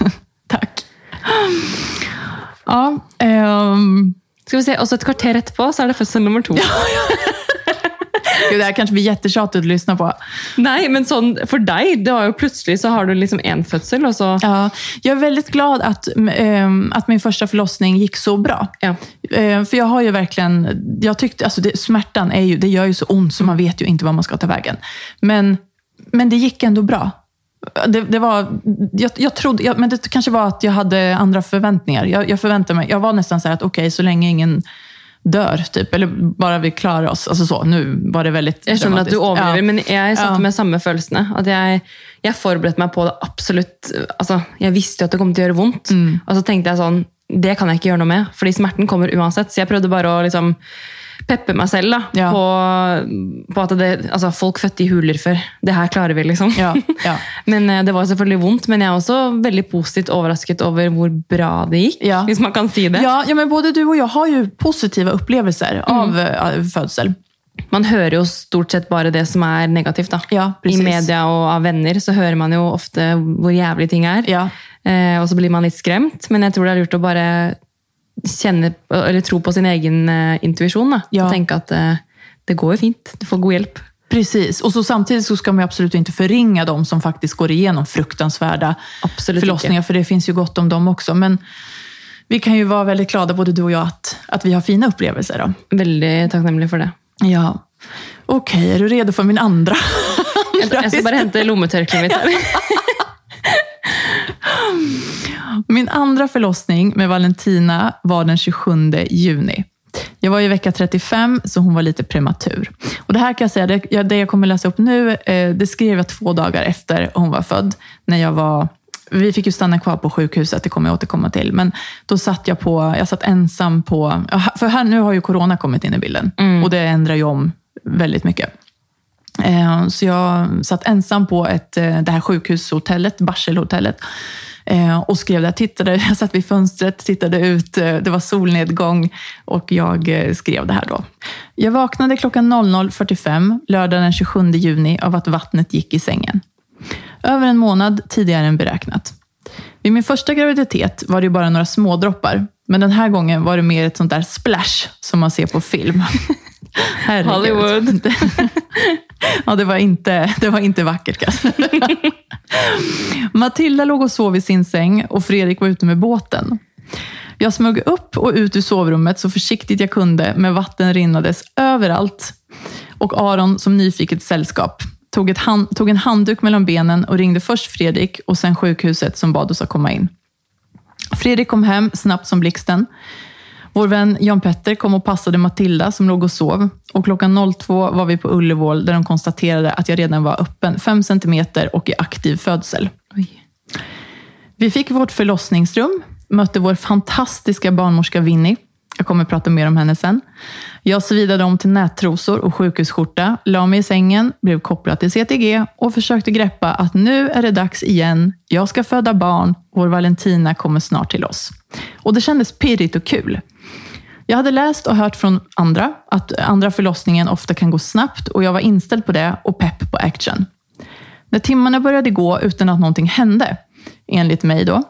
(laughs)
tack. Ja. Um...
Ska vi se, och så ett kvarter etterpå så är det födsel nummer två. (laughs)
Gud, det här kanske blir jättetjatigt att lyssna på.
Nej, men sån, för dig, det har ju plötsligt så har du liksom en födsel och så...
Ja, jag är väldigt glad att, ähm, att min första förlossning gick så bra.
Ja.
Äh, för jag har ju verkligen, jag tyckte, alltså det, smärtan är ju, det gör ju så ont så man vet ju inte var man ska ta vägen. Men, men det gick ändå bra. Det, det, var, jag, jag trodde, jag, men det kanske var att jag hade andra förväntningar. Jag, jag förväntade mig, jag var nästan så här att okej, okay, så länge ingen dör, typ. Eller bara vi klarar oss. Alltså så, nu var det väldigt
Jag känner att du överdriver, ja. men jag satt ja. med samma känslor. Att jag, jag förberedde mig på det absolut. Alltså, jag visste att det kommer att göra ont. Mm. Och så tänkte jag sån, det kan jag inte göra något med, för smärtan kommer oavsett. Så jag försökte bara att liksom, peppe meg selv da, ja. på, på, at det, altså, folk fødte i huler før. Det her klarer vi, liksom. Ja, ja. (laughs) men eh, Det var selvfølgelig vondt, men jeg er også veldig positivt overrasket over hvor bra det gikk. Hvis man kan si det.
Ja, men Både du og jeg har jo positive opplevelser av mm. fødsel.
Man hører jo stort sett bare det som er negativt. da. I media og av venner så hører man jo ofte hvor jævlig ting er. Eh, og så blir man litt skremt, men jeg tror det er lurt å bare känna, eller tro på sin egen uh, intuition. Ja. Och tänka att uh, det går ju fint, du får god hjälp.
Precis, och så samtidigt så ska man absolut inte förringa de som faktiskt går igenom fruktansvärda absolut förlossningar, inte. för det finns ju gott om dem också. Men vi kan ju vara väldigt glada, både du och jag, att, att vi har fina upplevelser. Då.
Väldigt tacknämlig för det.
Ja. Okej, okay, är du redo för min andra?
andra jag ska bara hämta mitt här. (laughs) (laughs)
Min andra förlossning med Valentina var den 27 juni. Jag var i vecka 35, så hon var lite prematur. Och det här kan jag säga, det, det jag kommer läsa upp nu, eh, det skrev jag två dagar efter hon var född. När jag var vi fick ju stanna kvar på sjukhuset, det kommer jag återkomma till. Men då satt jag på, jag satt ensam på, för här nu har ju corona kommit in i bilden mm. och det ändrar ju om väldigt mycket. Eh, så jag satt ensam på ett, eh, det här sjukhushotellet, Barselhotellet och skrev där, tittade, (laughs) jag satt vid fönstret, tittade ut, eh, det var solnedgång och jag eh, skrev det här då. Jag vaknade klockan 00.45 lördag den 27 juni av att vattnet gick i sängen. Över en månad tidigare än beräknat. Vid min första graviditet var det bara några smådroppar, men den här gången var det mer ett sånt där splash som man ser på film. (laughs)
Herregud. Hollywood. (laughs)
ja, det var inte, det var inte vackert kanske. Matilda låg och sov i sin säng och Fredrik var ute med båten. Jag smög upp och ut ur sovrummet så försiktigt jag kunde, med vatten rinnades överallt. Och Aron, som nyfiket sällskap, tog, ett hand, tog en handduk mellan benen och ringde först Fredrik och sen sjukhuset som bad oss att komma in. Fredrik kom hem snabbt som blixten. Vår vän Jan Petter kom och passade Matilda som låg och sov. Och klockan 02 var vi på Ullevål där de konstaterade att jag redan var öppen 5 centimeter och i aktiv födsel. Oj. Vi fick vårt förlossningsrum, mötte vår fantastiska barnmorska Winnie. Jag kommer prata mer om henne sen. Jag svidade om till nättrosor och sjukhusskjorta, la mig i sängen, blev kopplad till CTG och försökte greppa att nu är det dags igen. Jag ska föda barn. Vår Valentina kommer snart till oss. Och det kändes pirrigt och kul. Jag hade läst och hört från andra att andra förlossningen ofta kan gå snabbt och jag var inställd på det och pepp på action. När timmarna började gå utan att någonting hände, enligt mig då,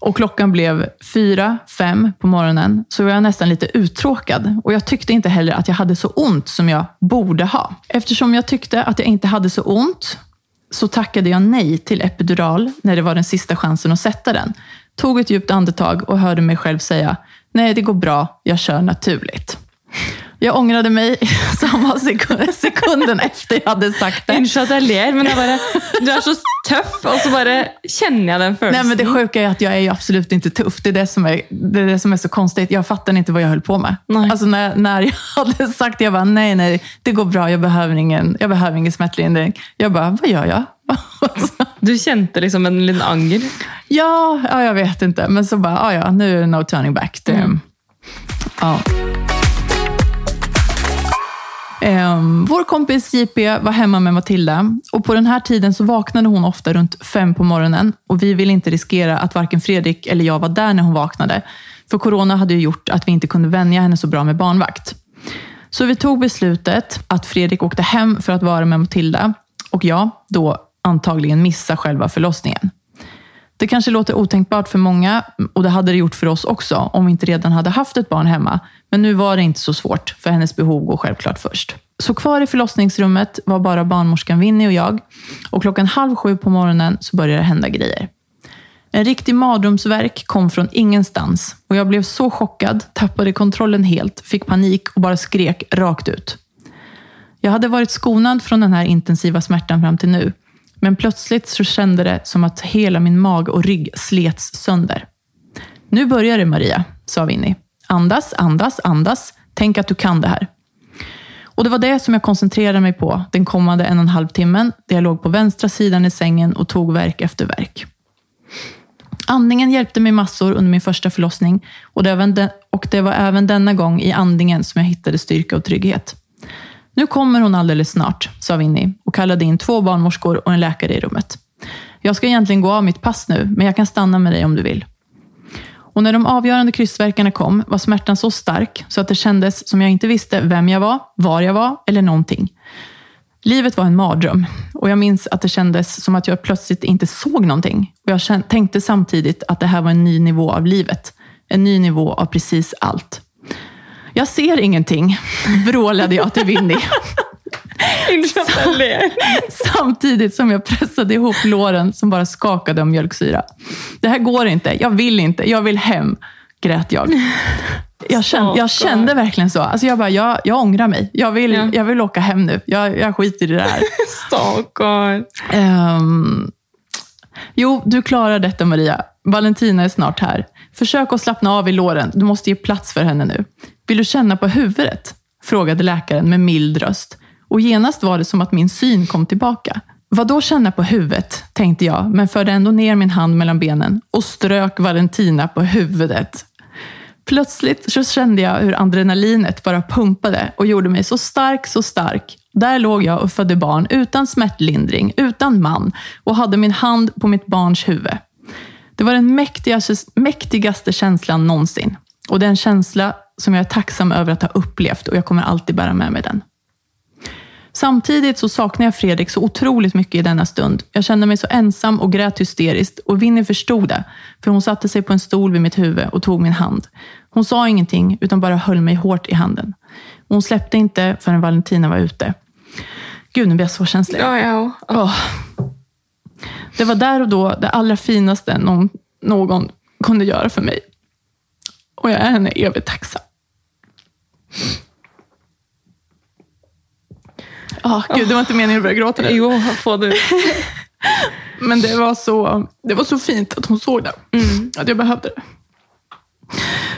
och klockan blev fyra, fem på morgonen, så var jag nästan lite uttråkad. Och jag tyckte inte heller att jag hade så ont som jag borde ha. Eftersom jag tyckte att jag inte hade så ont, så tackade jag nej till epidural när det var den sista chansen att sätta den. Tog ett djupt andetag och hörde mig själv säga, nej det går bra, jag kör naturligt. Jag ångrade mig (laughs) samma sekund, sekunden efter jag hade sagt det.
Unnskyld att jag ler, men jag bara, du är så tuff och så bara känner jag den
känslan. Nej, men det sjuka är att jag är ju absolut inte tuff. Det är det som är, det är, det som är så konstigt. Jag fattar inte vad jag höll på med. Nej. Alltså när, när jag (laughs) hade sagt, jag bara, nej, nej, det går bra, jag behöver ingen, jag behöver ingen smärtlindring. Jag bara, vad gör jag?
Du kände liksom en liten anger?
Ja, ja, jag vet inte. Men så bara, ja, ja, nu är det no turning back. Det, mm. ja. Um, vår kompis JP var hemma med Matilda och på den här tiden så vaknade hon ofta runt fem på morgonen och vi ville inte riskera att varken Fredrik eller jag var där när hon vaknade. För corona hade ju gjort att vi inte kunde vänja henne så bra med barnvakt. Så vi tog beslutet att Fredrik åkte hem för att vara med Matilda och jag då antagligen missa själva förlossningen. Det kanske låter otänkbart för många och det hade det gjort för oss också om vi inte redan hade haft ett barn hemma. Men nu var det inte så svårt, för hennes behov går självklart först. Så kvar i förlossningsrummet var bara barnmorskan Winnie och jag. Och klockan halv sju på morgonen så började det hända grejer. En riktig mardrömsverk kom från ingenstans och jag blev så chockad, tappade kontrollen helt, fick panik och bara skrek rakt ut. Jag hade varit skonad från den här intensiva smärtan fram till nu. Men plötsligt så kände det som att hela min mag och rygg slets sönder. Nu börjar det Maria, sa Winnie. Andas, andas, andas. Tänk att du kan det här. Och Det var det som jag koncentrerade mig på den kommande en och en halv timmen, där jag låg på vänstra sidan i sängen och tog verk efter verk. Andningen hjälpte mig massor under min första förlossning och det, och det var även denna gång i andningen som jag hittade styrka och trygghet. Nu kommer hon alldeles snart, sa Winnie och kallade in två barnmorskor och en läkare i rummet. Jag ska egentligen gå av mitt pass nu, men jag kan stanna med dig om du vill. Och när de avgörande krystvärkarna kom var smärtan så stark så att det kändes som jag inte visste vem jag var, var jag var eller någonting. Livet var en mardröm och jag minns att det kändes som att jag plötsligt inte såg någonting. Och jag tänkte samtidigt att det här var en ny nivå av livet. En ny nivå av precis allt. Jag ser ingenting, vrålade jag till Winnie. (laughs) Samtidigt som jag pressade ihop låren som bara skakade av mjölksyra. Det här går inte, jag vill inte, jag vill hem, grät jag. Jag kände, jag kände verkligen så. Alltså jag, bara, jag, jag ångrar mig. Jag vill, ja. jag vill åka hem nu. Jag, jag skiter i det där. (laughs)
Stackar.
Um, jo, du klarar detta Maria. Valentina är snart här. Försök att slappna av i låren. Du måste ge plats för henne nu. Vill du känna på huvudet? Frågade läkaren med mild röst. Och genast var det som att min syn kom tillbaka. Vad då känna på huvudet, tänkte jag, men förde ändå ner min hand mellan benen och strök Valentina på huvudet. Plötsligt så kände jag hur adrenalinet bara pumpade och gjorde mig så stark, så stark. Där låg jag och födde barn utan smärtlindring, utan man och hade min hand på mitt barns huvud. Det var den mäktigaste, mäktigaste känslan någonsin. Och det är en känsla som jag är tacksam över att ha upplevt och jag kommer alltid bära med mig den. Samtidigt så saknar jag Fredrik så otroligt mycket i denna stund. Jag kände mig så ensam och grät hysteriskt och Winnie förstod det, för hon satte sig på en stol vid mitt huvud och tog min hand. Hon sa ingenting, utan bara höll mig hårt i handen. Hon släppte inte förrän Valentina var ute. Gud, nu blir jag så känslig.
Ja, ja.
Åh. Det var där och då det allra finaste någon, någon kunde göra för mig. Och jag är henne evigt tacksam. Oh, Gud, det var inte meningen att börja gråta nu.
Jo, få det. (laughs)
Men det var, så, det var så fint att hon såg det. Att jag behövde det.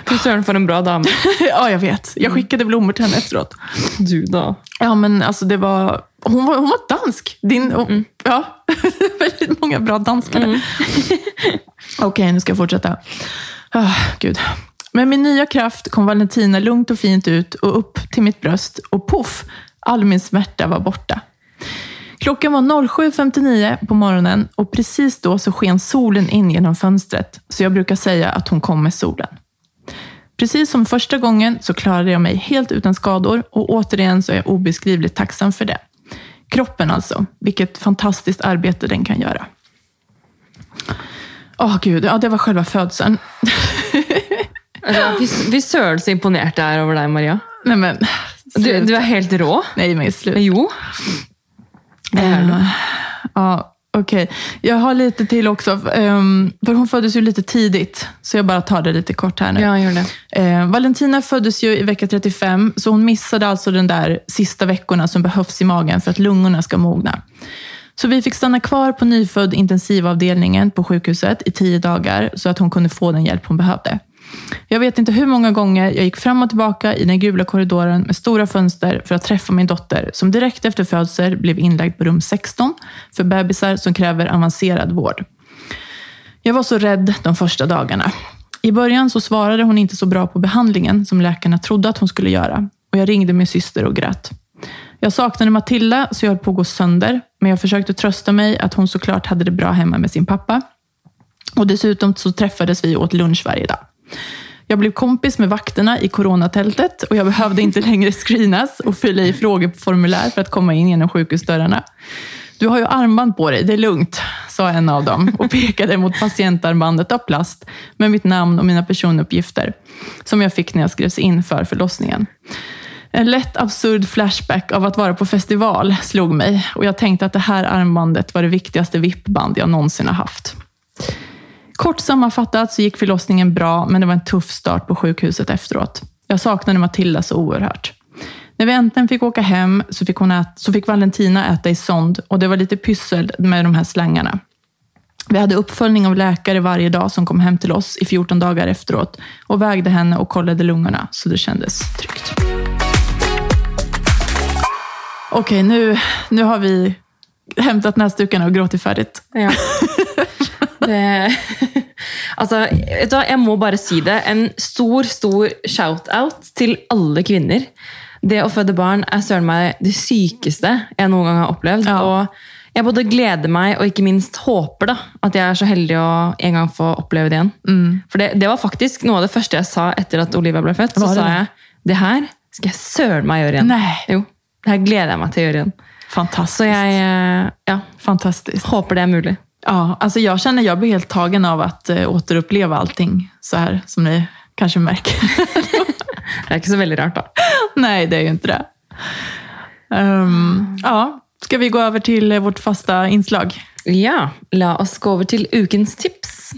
Fy søren for en bra dame. (laughs)
ja, jag vet. Jag skickade blommor till henne efteråt.
Du, da.
Ja, men alltså det var... Hon var, hon var dansk. Din,
Mm.
Ja, (laughs) väldigt många bra danskar. Okej, nu ska jag fortsätta. Ah, Gud. Med min nya kraft kom Valentina lugnt och fint ut och upp till mitt bröst och poff, all min smärta var borta. Klockan var 07.59 på morgonen och precis då så sken solen in genom fönstret, så jag brukar säga att hon kom med solen. Precis som första gången så klarade jag mig helt utan skador och återigen så är jag obeskrivligt tacksam för det. Kroppen alltså, vilket fantastiskt arbete den kan göra. Åh gud, ja det var själva födseln. (laughs)
Fy søren så imponert jeg er over deg, Maria.
Nej men,
Du, du er helt rå.
nej men slut.
Jo. Det er du.
Eh, Ja, okej. Jag har lite till också, ehm, för hon föddes ju lite tidigt, så jag bara tar det lite kort här nu.
Ja, gjør det.
Eh, Valentina föddes ju i vecka 35, så hon missade alltså den där sista veckorna som behövs i magen för att lungorna ska mogna. Så vi fick stanna kvar på nyfödd intensivavdelningen på sjukhuset i tio dagar, så att hon kunde få den hjälp hon behövde. Jag vet inte hur många gånger jag gick fram och tillbaka i den gula korridoren med stora fönster för att träffa min dotter, som direkt efter födsel blev inlagd på rum 16 för bebisar som kräver avancerad vård. Jag var så rädd de första dagarna. I början så svarade hon inte så bra på behandlingen som läkarna trodde att hon skulle göra. Och jag ringde min syster och grät. Jag saknade Matilda så jag höll på att gå sönder. Men jag försökte trösta mig att hon såklart hade det bra hemma med sin pappa. Och dessutom så träffades vi och åt lunch varje dag. Jag blev kompis med vakterna i coronatältet och jag behövde inte längre screenas och fylla i frågeformulär för att komma in genom sjukhusdörrarna. Du har ju armband på dig, det är lugnt, sa en av dem och pekade mot patientarmbandet av plast med mitt namn och mina personuppgifter som jag fick när jag skrevs in för förlossningen. En lätt absurd flashback av att vara på festival slog mig och jag tänkte att det här armbandet var det viktigaste vippband jag någonsin har haft. Kort sammanfattat så gick förlossningen bra, men det var en tuff start på sjukhuset efteråt. Jag saknade Matilda så oerhört. När vi äntligen fick åka hem så fick, hon ät, så fick Valentina äta i sond och det var lite pyssel med de här slangarna. Vi hade uppföljning av läkare varje dag som kom hem till oss i 14 dagar efteråt och vägde henne och kollade lungorna, så det kändes tryggt. Okej, nu, nu har vi hämtat näsdukarna och gråtit färdigt.
Ja. (laughs) Det, altså, vet du hva, jeg må bare si det. En stor, stor shout-out til alle kvinner. Det å føde barn er søren meg det sykeste jeg noen gang har opplevd.
Ja.
Og jeg både gleder meg og ikke minst håper da, at jeg er så heldig å en gang få oppleve det igjen. For det, det var faktisk noe av det første jeg sa etter at Olivia ble født. Så sa jeg det her skal jeg søren meg gjøre igjen.
Nei.
Jo, det her gleder jeg meg til å gjøre igjen.
Fantastiskt.
Så jeg eh, ja,
Fantastiskt.
håper det er mulig.
Ja, alltså jag känner jag blir helt tagen av att eh, återuppleva allting så här som ni kanske märker. (laughs)
Det er ikke så veldig rart, da. (laughs)
Nej, det är ju inte det. Ehm, ja, ska vi gå över till eh, vårt fasta inslag?
Ja, la oss gå over til ukens tips.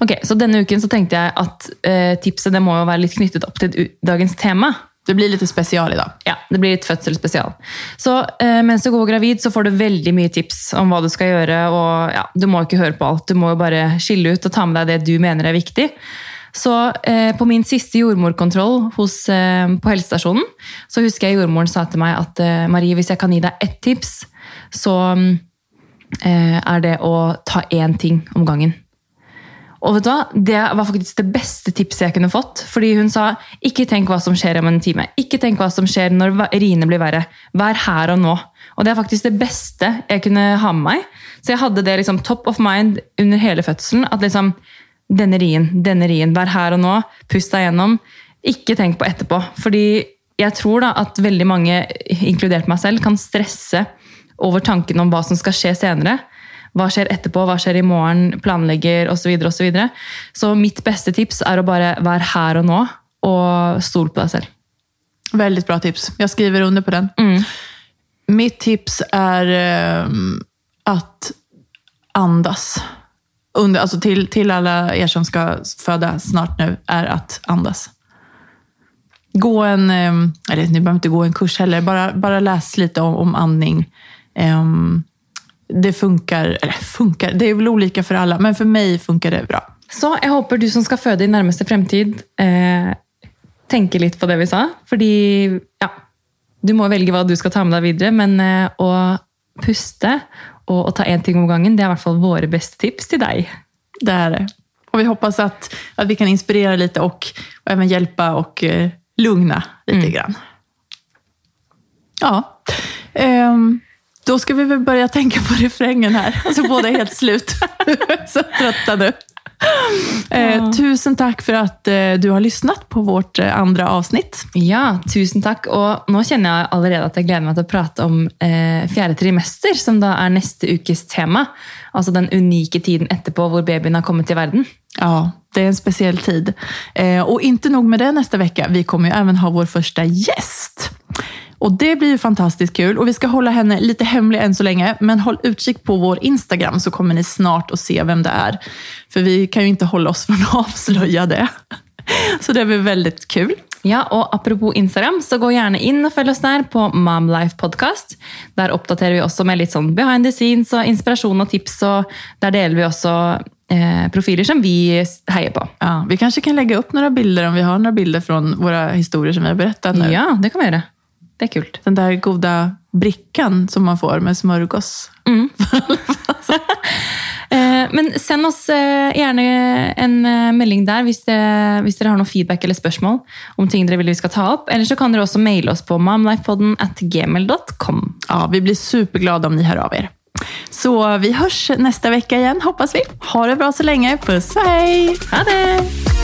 Ok, så Denne uken så tenkte jeg at eh, tipset det må jo være litt knyttet opp til u- dagens tema.
Det blir lite special idag.
Ja, Det blir ett födselspecial. Så eh, medan du går gravid, så får du väldigt mycket tips om vad du ska göra. Och, ja, Du måste inte höra på allt, du måste bara skilja ut och ta med dig det du menar är viktigt. Så eh, på min sista jordmorkontroll hos, eh, på hälsostationen så husker jag jordmorn sa till mig att eh, Marie, om jag kan ge dig ett tips, så mm, eh, är det att ta en ting om gången. Og vet du hva? Det var faktisk det beste tipset jeg kunne fått. Fordi hun sa ikke tenk hva som skjer om en time. Ikke tenk hva som skjer når riene blir verre. Vær her og nå. Og det er faktisk det beste jeg kunne ha med meg. Så jeg hadde det liksom top of mind under hele fødselen. At liksom Denne rien, denne rien. Vær her og nå. Pust deg gjennom. Ikke tenk på etterpå. Fordi jeg tror da at veldig mange, inkludert meg selv, kan stresse over tanken om hva som skal skje senere. Hva skjer etterpå, hva skjer i morgen, planlegger osv. Så, videre, og så, videre. så mitt beste tips er å bare være her og nå, og stol på deg selv.
Väldigt bra tips. Jag skriver under på den.
Mm.
Mitt tips är eh, att andas. Under, alltså till, till alla er som ska föda snart nu, är att andas. Gå en, eh, eller ni behöver inte gå en kurs heller, bara, bara läs lite om, om andning. Eh, det funkar, eller funkar, det är väl olika för alla, men för mig funkar det bra.
Så jeg håper du som skal føde i nærmeste fremtid, eh, tenker litt på det vi sa. Fordi ja, du må velge hva du skal ta med deg videre, men eh, å puste og å ta én ting om gangen, det er i hvert fall våre beste tips til deg.
Det är det. Och vi hoppas att, att vi kan inspirera lite och, och även hjälpa och eh, lugna lite grann. Ja. Ehm, då ska vi väl börja tänka på refrängen här. Alltså båda är helt slut. (laughs) Så trötta nu. Eh, tusen tack för att eh, du har lyssnat på vårt eh, andra avsnitt.
Ja, tusen takk. Og nå kjenner jeg allerede at jeg gleder meg til å prate om eh, fjerde trimester, som da er neste ukes tema. Altså den unike tiden etterpå hvor babyen har kommet til verden.
Ja, det är en speciell tid. Eh, och inte nog med det nästa vecka, vi kommer ju även ha vår första gäst. Och det blir ju fantastiskt kul och vi ska hålla henne lite hemlig än så länge, men håll utkik på vår Instagram så kommer ni snart att se vem det är. För vi kan ju inte hålla oss från att (laughs) avslöja det. Så det blir väldigt kul.
Ja, og Apropos Instagram, så gå gjerne inn og følg oss der på Mom Life Podcast. Der oppdaterer vi også med litt sånn behind the scenes og inspirasjon og tips. og Der deler vi også eh, profiler som vi heier på.
Ja, vi kanske kan lägga upp några bilder om vi har några bilder från våra historier som vi har berättat nu.
Ja, det kan vi gjøre. Det er kult.
Den där goda brickan som man får med smörgås. (laughs)
Eh, Men send oss eh, gjerne en eh, melding det, hvis dere har noe feedback eller spørsmål om ting dere vil vi skal ta opp. Eller så kan dere også maile oss på at gmail.com.
Ja, vi blir superglada om ni hör av er. Så vi hörs nästa vecka igen, hoppas vi. Ha det bra så länge. Puss och hej!
Ha det!